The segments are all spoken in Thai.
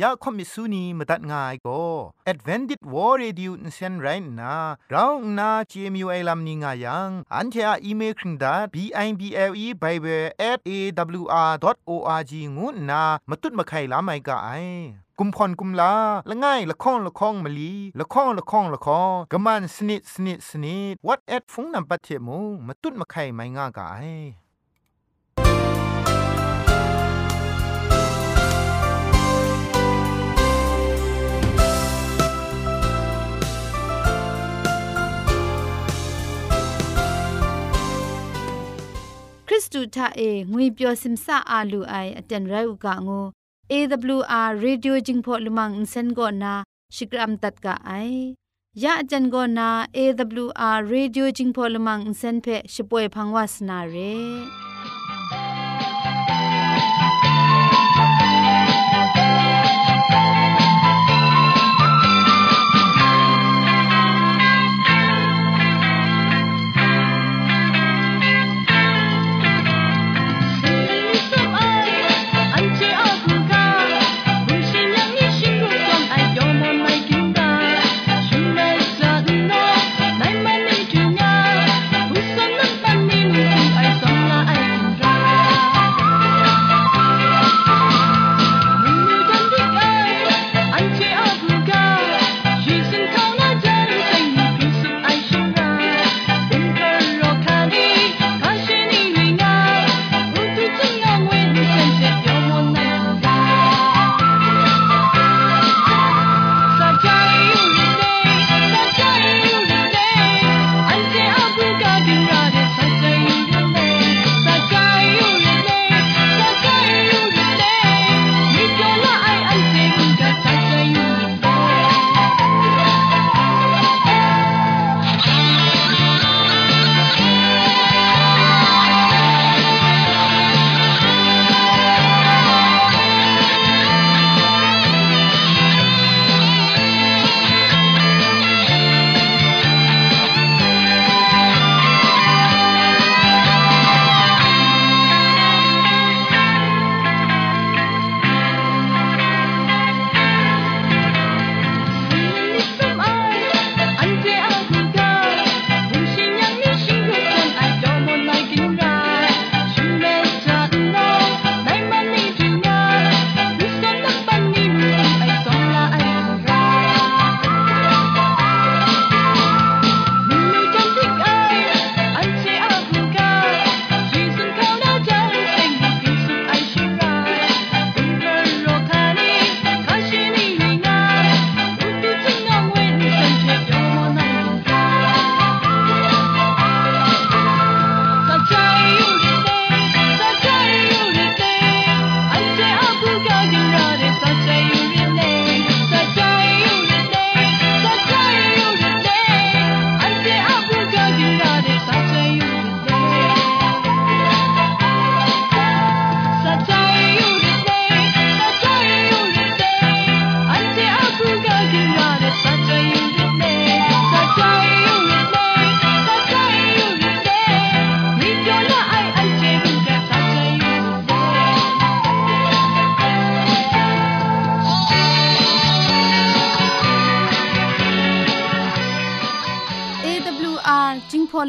อยากคมิสูนีมาตัดง่ายก็ Advented War Radio นเซนไรน่ะเราหน้า CMU ไอลัมนิง่ายัง อันเทออีเมลคิงดา b i b l e bible at a w r o r g งูน่ะมาตุ้ดมาไข่ลาไม่กะไอกุมพรกุมลาละง่ายละค้องละค้องมะลีละค้องละค้องละค้องกะมันสนิดสนิดสนิด what at ฟงนำปัจเจมูมาตุ้ดมาไข่ไม่ง่ากะไริสตูทาเองวยเปียวซิมซาอาลูไออเจนไรอุกะงู AWR Radio Jingpho Lumang Insen go na Shikram tat ka ai ya ajan go na AWR Radio Jingpho Lumang Insen phe shipoi phangwas na re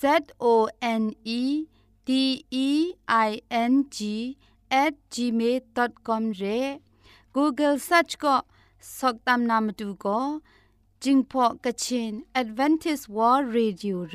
Z O N E D E I N G at gmail.com re Google search ก็สกตามนามดูก็จิงพอกะชิน Advantage World Radio เ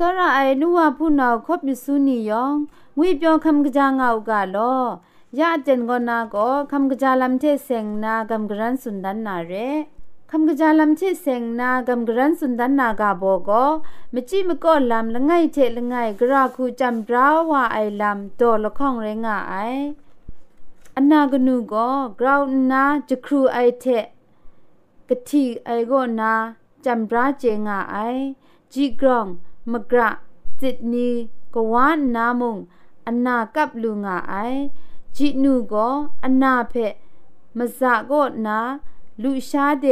สระไอนัวผู้นาคบมิสุนียองงุยเปียวคำกะจางเอากาลอยาเจนกอนาก็คำกะจาลำเทเซงนากำกรันสุนดันนาเรคำกะจาลำเทเซงนากำกรันสุนดันนากาโบก็มจิมก็ลำละไงเทละไงกราคูจำราวาไอลำโตละข้องเรงาไออันนากนูก็กราวนาจะครูไอเทกะทีไอโกนาจำราเจงาไอจีกรอง มกระจิตนีกวานนามุงอนากับลุงาไอจิตนูก็อนาเพมสะก็นาลุชาเด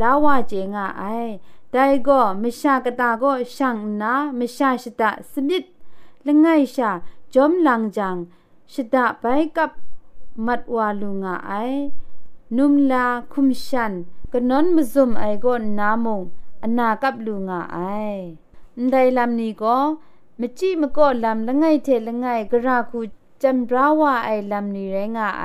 ลาวาเจงาไอได้ก็มชากตาก็ช่างนามชาชตะสมิดละไงชาจอมลังจังชตะไปกับมัดวาลุงาไอนุมลาคุมชันกนนมซุมไอก็นามงอนากับลุงาไอ ไดลำนี้ก็มจิมก็ลำละไงเทละไงกระคูจำราวาไอลำนี้แรงไอ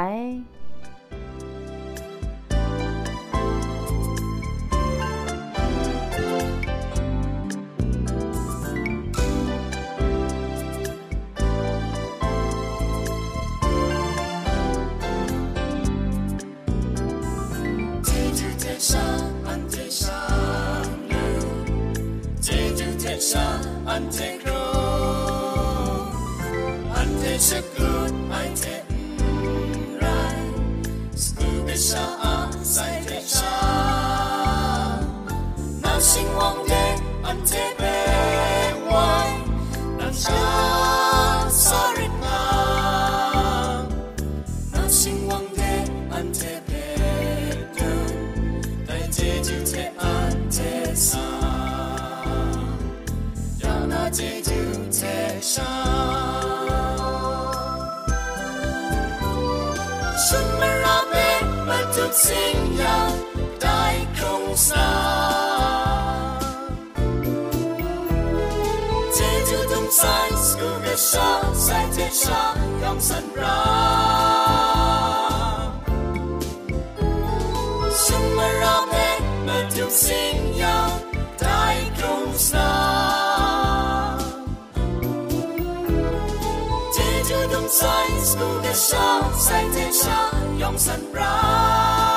sẽ chết sáng trong sân ra Sung mà ra mẹ mà chúng sinh nhau đại trung xa Jeju đông sai school the show sai chết sáng trong sân ra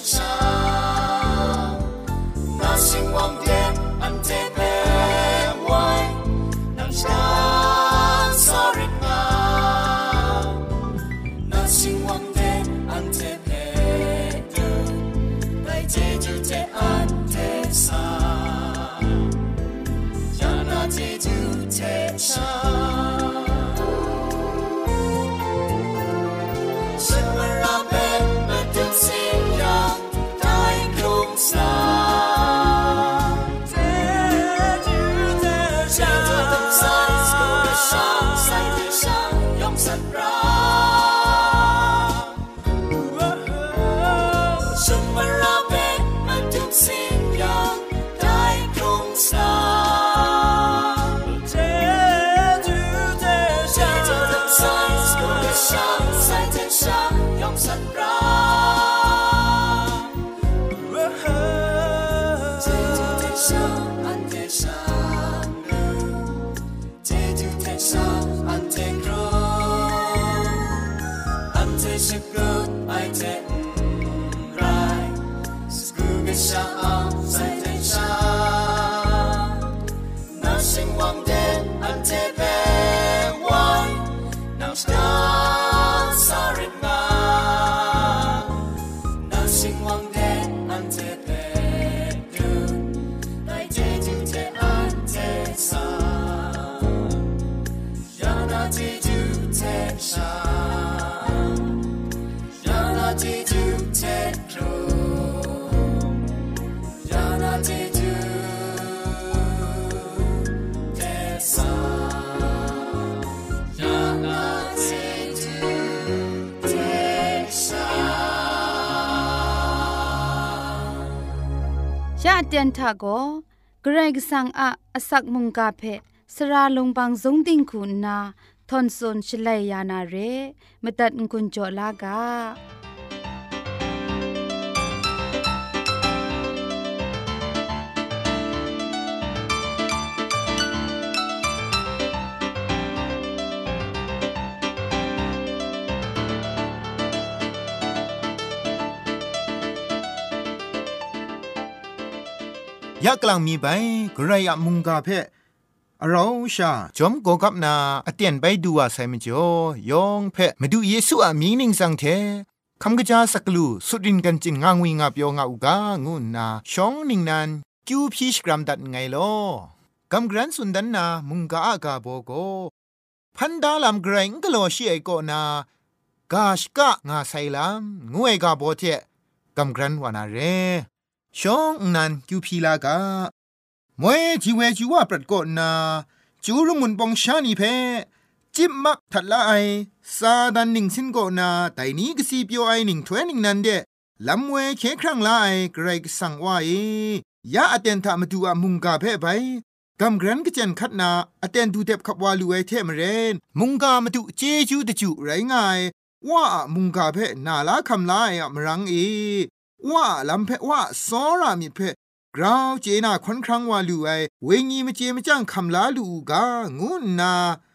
想看天上。 ชาเตียนทาโกเกรกสังอะอสักมุงกาเพสระลงบางสงติงคุณนาทอนซนชลัยยานาเรมตัดกุญจลากา ยะกลางมีไปกระยะมุงกาเพะเราชาจอมโกกับนาอเตียนไปดูอาไซมจ่อยองเพะมาดูเยซูอามีนิงสังเทคำกระจาสักลูสุดินกันจินงางวิงาเปียวงาอุกางุนนาชองนิงนันกิวพีชกรัมดัดไงลอกำกรันสุนดันนามุงกาอากาโบโกพันดาลามเกรงกะโลชีไอโกนากาชกะงาไซลามงวยกาโบเทกำกรันวานาเร ช่องนันกิวพีลากามวยจีเวจีว่าปรัดโกนาจูรุมุนปองชานีเพจิบมักทัดละไอซาดันหนิงสินโกนาแต่นี้ก็สีเปียวไอหนิงทเวยหนิงนันเดลำเวเคครั้งละไอเกรกสั่งว่าเอยาอเตนทามาดูอามุงกาเพไปกำกรันก็เจนคัดนาอเตนดูเด็บขับวาลูไอเทมเรนมุงกามาดูเจจูตะจูไรง่ายว่ามุงกาเพนาลาคำลายอะมรังเอ ว่าลำเพว่าซอรามิเพกราวเจนาคอนครั้งว่าลูไอเวงีมาเจมาจ้างคำลาลูกางุนนา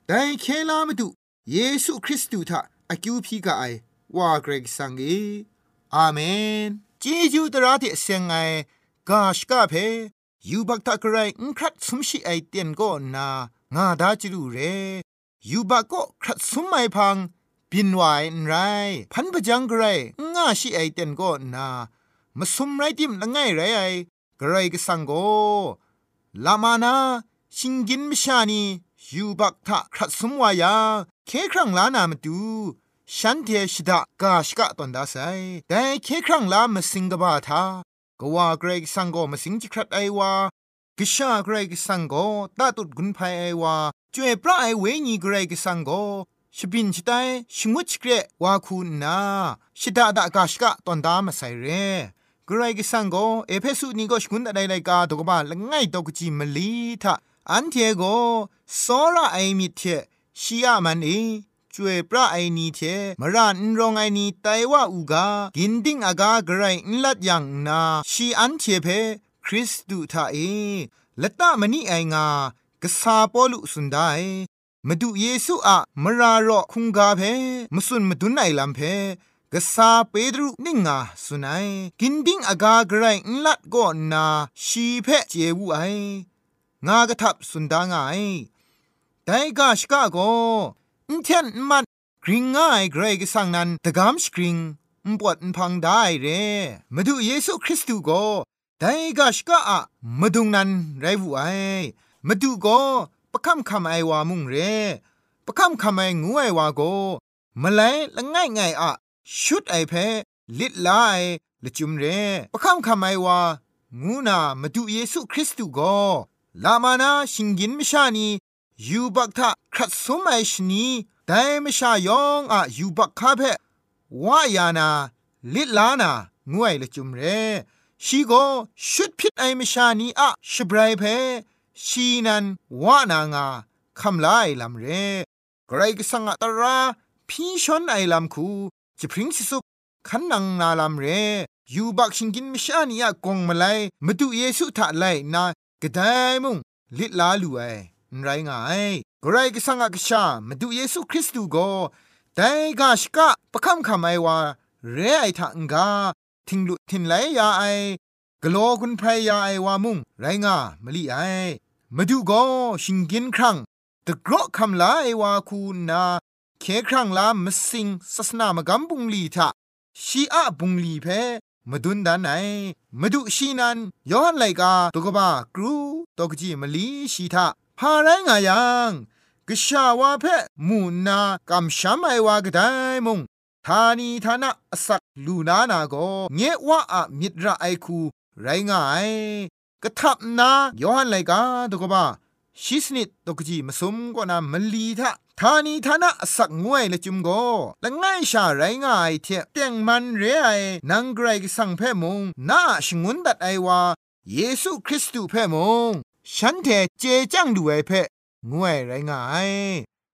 ได้เคลามาดูเยซูคริสต์ทะอากิวพีกาไอว่าเกรกสังเออาเมนเจจูตระเทเซงไอกาชกาเพยูบักตะกระไรอุครัดสมชิไอเตียนก็นางาดาจิรูเรยูบักก็ครัดสมไม่พังบินไหวนไรพันปะจังกระไรงาชิไอเตียนก็นา มาสมไรติมละไงไรไอกระไรก็สังโกลามานาชิงกินมชานียูบักทะครัดสมวายาเคครั้งลานามาดูฉันเทชดากาชกะตอนดาไซแต่เคครั้งลามาสิงกบาทากว่าเกรกสังโกมาสิงจิครัดไอวากิชาเกรกสังโกตาตุดกุนภายไอวาจวยพระไอเวญีเกรกสังโกชบินชิไตชงวชเกรวาคูนาชิดาดากาชกะตอนดามาใส่เร กรกิสังโกเอเพสุนีก็ชกุนอะไรไรกาตกบาละไงตกจิมลีทะอันเทโกสอระไอมิเทชียมันเอจวยพระไอนีเทมรานรองไอนีไตว่าอูกากินดิ้งอากาไกรนลัดยังนาชีอันเทเพคริสตูทาเอละตะมณีไองากษาปอลุสุนไดมาดูเยซูอะมรารอคุงกาเพมสุนมาดุนไอลำเพ กษาเปดรุนิงาสุนัยกินดิ้งอากาไกรนลัดก็นาชีเพเจวูไองากระทับสุนดางไอแต่กาชกาโกอินเทนมันกริงง่ายเกรกสังนันตะกามสกริงมปวดพังได้เรมาดูเยซูคริสต์ก็ได้กาชกะอะมาดุงนันไรบุไอมาดูก็ประคำคำไอวามุงเรประคำคำไองูไอวาโกมาเลยละง่ายง่ายอะ ชุดไอเพลิดลายละจุมเรประคำคำไอวางูนามาดูเยซูคริสต์ก็ลามานาชิงกินมิชานียูบักทะครัดสมัยชนีแต่มชายองอะยูบักคาเพวายานาลิดลานางวยละจุมเรชีโกชุดพิษไอมชานีอะชบรายเพชีนันวานางาคำลายลำเรไกรกสังอตราพี่ชนไอลำคู จะพริ้งสิสุขันนังนาลำเรยูบักชิงกินม่ชานีอะกงมาไลมาดูเยซูทะไลนากระไดมุงลิลาลูไอไรง่ายกรก็สังกชามาดูเยซูคริสต์ก็แต่กาชกะประคำคำไอว่าเรไอทังกาทิงลุทิงไหลยาไอกลัวคุณพรยาไอว่ามุงไรงามะลีไอมาดูก็ชิงกินครั้งตะกรอคำลาไอว่าคูนา เคครั้งลามสิงศาสนามกำบุงลีทะชีอะบุงลีเพมาดุนดานไหนมาดูชีนันย้อนไหลกาตกบ้ากรูตกจีมลีชีทะพาไรงายังกชาวาเพมูนากำช้ำไอวากไดมงทานีทานะสักลูนานาโกเงว่าอะมิตรไอคูไรง่ายกระทับนายอหันไลกาตกบ้า ชิสนิดตกจีมาสมกว่านามลีทะทานีทานะสักงวยละจุมโกละง่ายชาไรง่ายเทเตียงมันเรไอนังไกรกสังเพมงนาชงุนดัดไอวาเยซูคริสต์เพมงฉันเทเจจังดูไอเพงวยไรง่าย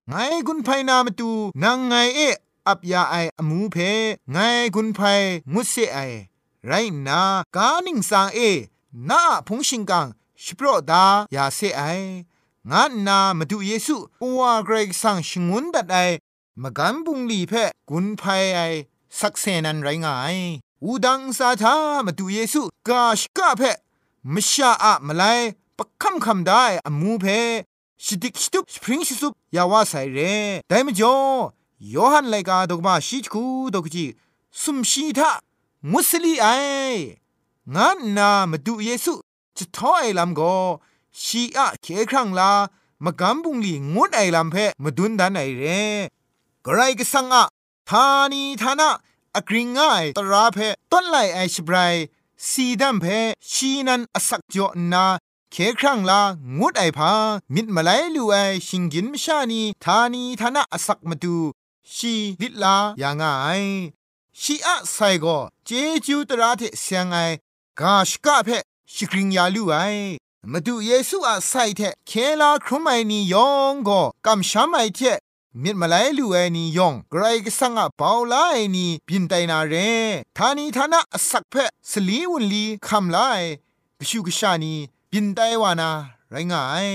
ไงกุนไพนามาตูนางไงเออับยาไออมูเพไงกุนไพงุสเซไอไรนากานิงสางเอนาพงชิงกังสโปรดายาเซไอ งานนามาดูเยซูปัวเกรกสังชงุนดัดไอมากันบุงลีเพกุนไพไอสักเซนันไรงายอูดังสาธามาดูเยซูกาชกะเพมชาอะมาไลปักคำคำได้อมูเพชิดิกชิตุสปริงชิสุยาวาไซเรแต่มจ่อยอหันไลกาดอกมาชิจคูดอกจีสุมชีทามุสลีไองานนามาดูเยซูจะท้อไอลำก็ ชีอะเคครั้งลามากำบุงลีงดไอลำเพมาดุนดันไอเรกไรก็สังอะทานีทานะอกริงง่ายตราเพต้นไลไอชบรายสีดำเพชีนันอสักจอนาเคครั้งลางดไอพามิดมาไลลูไอชิงกินมชานีทานีทานะอสักมาดูชีลิลายางไอชีอะไซโกเจจูตราเทเซียงไอกาชกะเพชิกริงยาลูไอ มาดูเยซูอาไซเทเคลาครุมไอนียองก็กำช้ำไอเทมิดมาไลลูไอนียองไกรกสังอาเปาลาไอนีบินไตนาเรทานีทานะสักเพสลีวุนลีคำไลกชูกชานีบินไตวานาไรงาย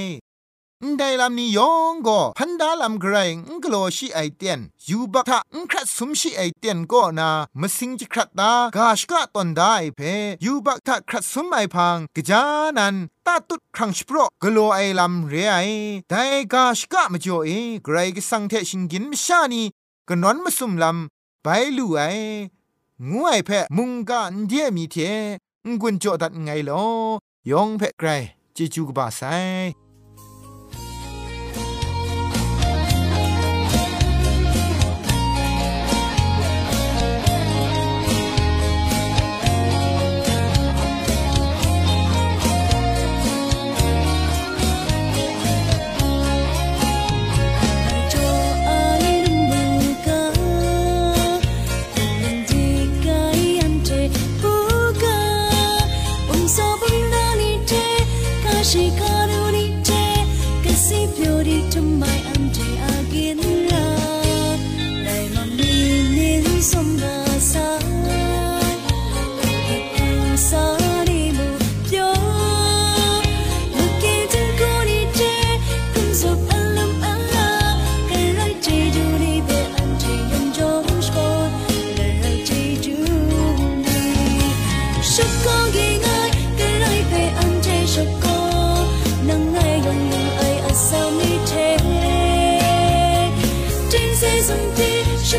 န်ไดลำนี้ยองก็พันดาลำไกรงกโลชีไอเตียนยูบักทะงครัดสมชีไอเตียนก็นามสิงจิครัดตากาชกะตอนได้เพยูบักทะครัดสมไอพังกจานันตาตุดครั้งสโปรกโลไอลำเรไอไดกาชกะมจ่อเอไกรกสังเทชิงกินมชานีกนอนมสุมลำไปลู่ไองวยเพมุงกะนเดียมีเทงกุนจ่อดัดไงลอยองเพไกรจิจูกบาไซ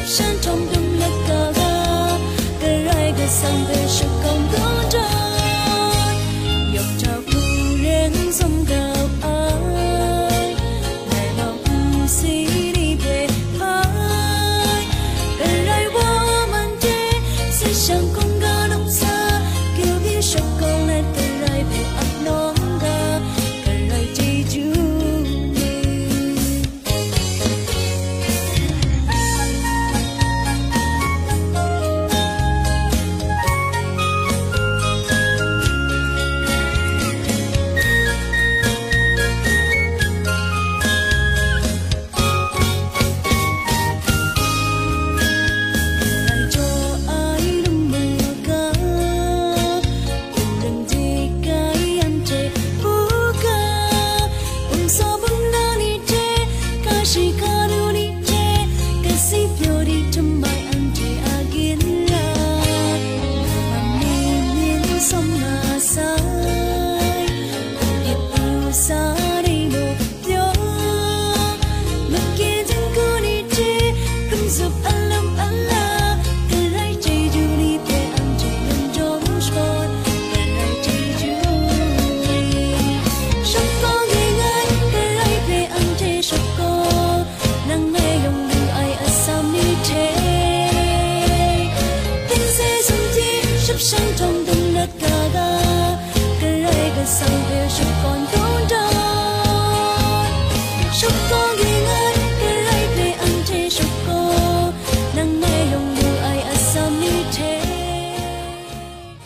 山中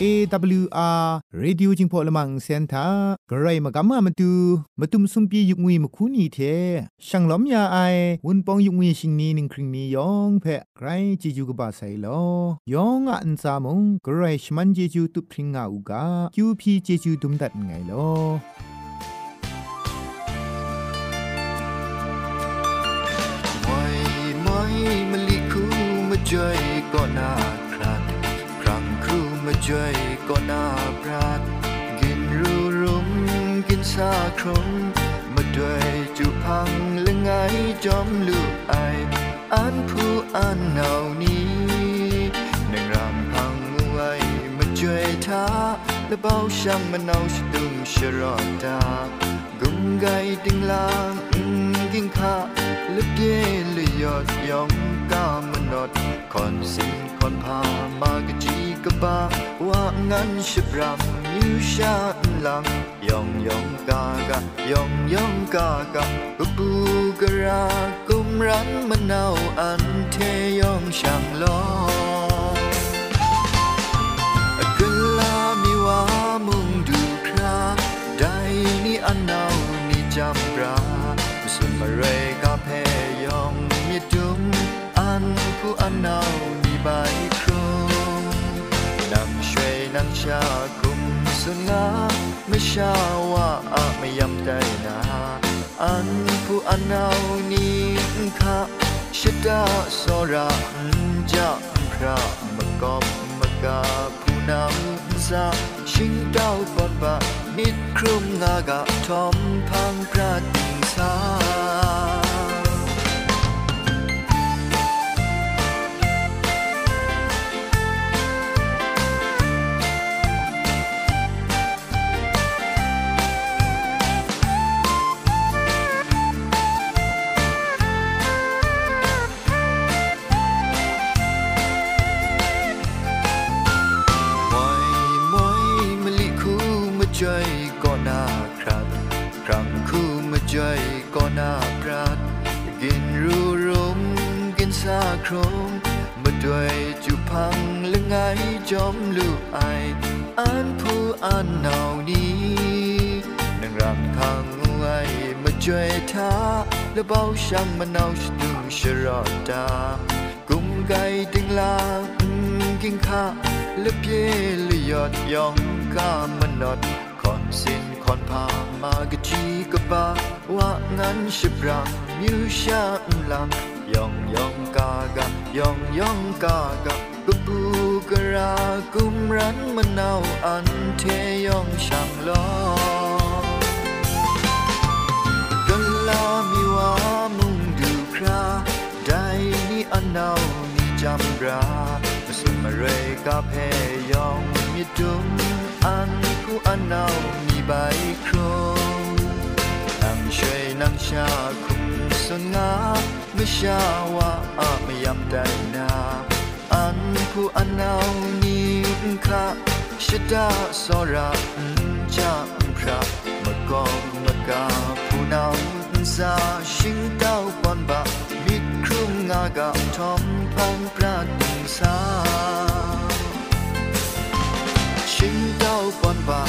AWR Radio จิงพอละมังเซนทากรไรมากามามาดูมาตุมซุมปียุกงวีมาคุนีเทช่างล้อมยาไอวุนปองยุกงวีชิงนี้หนึ่งครึ่งนี้ยองแพะใครจีจูกบาไซลอยองอันซามงกระไรชมันจีจูตุพริงอาอูกาคิวพีจีจูตุมดัดไงลอไม่ไม่มลิ คูมาจอยก็น่าปราดกินรูรุมกินซาครมมาด้วยจุพังและไงจอมลูกไออันผู้อันเหนานี้นังรำพังไว้มาจอยท้าและเบาช่างมันเอาชดุงชรอดากุมไกดึงลางกิงข้าลึกเย็นเลยยอดยองกาม นอดคอนสิงคอนพามากจีกบาว่างั้นชิบรำมิวชาลังยองยองกากะยองยองกากะกบูกรากุมรันมะนาวอันเทยองช่างลอกุลามีวามุงดูครา ได้นี่อันนาวนี่จำรา ยำใจนาอันผู้อันนาวนี่ค่ะชิดาสระจะพระมกอบมกาผู้นำซาชิงดาวปอนบะมิดครุมงากะทอมพังพระดิงสา มาจก็น่าปราดกินรูรมกินซาโครมมาด้วยจุพังละไงจอมลูกไออันผู้อันหนาวนี้นังรำพังไว้มาช่วยท้าและเบาช่างมันเอาชดุงชรอดากุมไก่ดึงลากินข้าและเพียลยยอดยองกามันนอดคอนสินคอนพามากะจีกะบาว่างั้นชิบรังมิวชาอุลังยองยองกากะยองยองกากะกบูกะรากุมรันมันเอาอันเทยองช่างลอกัลลามีวามุงดูคราได้นี่อันนาวนี่จำรามาสุมาเรกาเพยองมีดุมอันกูอันนาวนี่ใบคร ช่วยนางชาคุมสงาไม่ชาว่าไม่ยำได้นาอันกูอันนาวนี่งค่ะชะดาสระจะพระมะกองมะกาผู้นำซาชิงดาปอนบะมิดครุ่งงากะทอมพังพระดิงสาชิงดาปอนบะ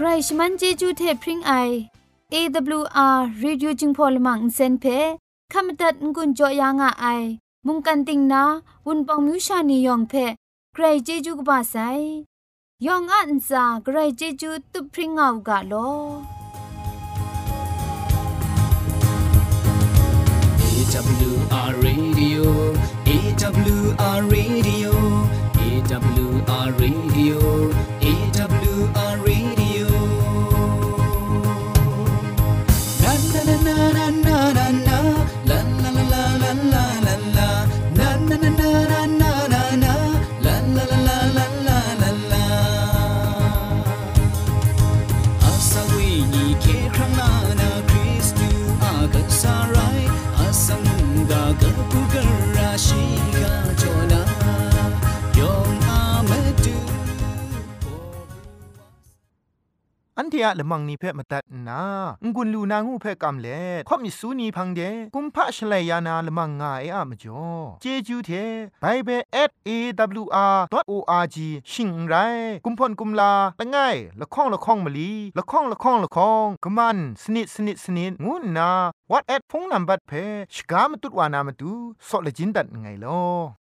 ใครชมันเจจูเทพริงไอ AWR Reducing Polymer Insen phe ขมตัดงุนจอยางอไอ มุงกันติงนาวุนปองมิวชานียองเพใครเจจูกบาไซยองอันซาใครเจจูตุพริงเอากาโล AWR Radio AWR Radio AWR Radio ะละมังนิเพ่มาตัดนางุนลูนางูเพ่กำเล่ข่อมิสูนีพังเดกุมพะชเลยานาละมังงาเออะมจ่อเจจูเทไปเบส a w r o r g ชิงไรกุมพ่นกุมลาละง่ายละข้องละข้องมะลีละข้องละข้องละข้องกะมันสนิดสนิดสนิดงูนาวอทแอทโฟนนัมเบอร์เพชกามตุดวานามตุซอเลจินดัดไงลอ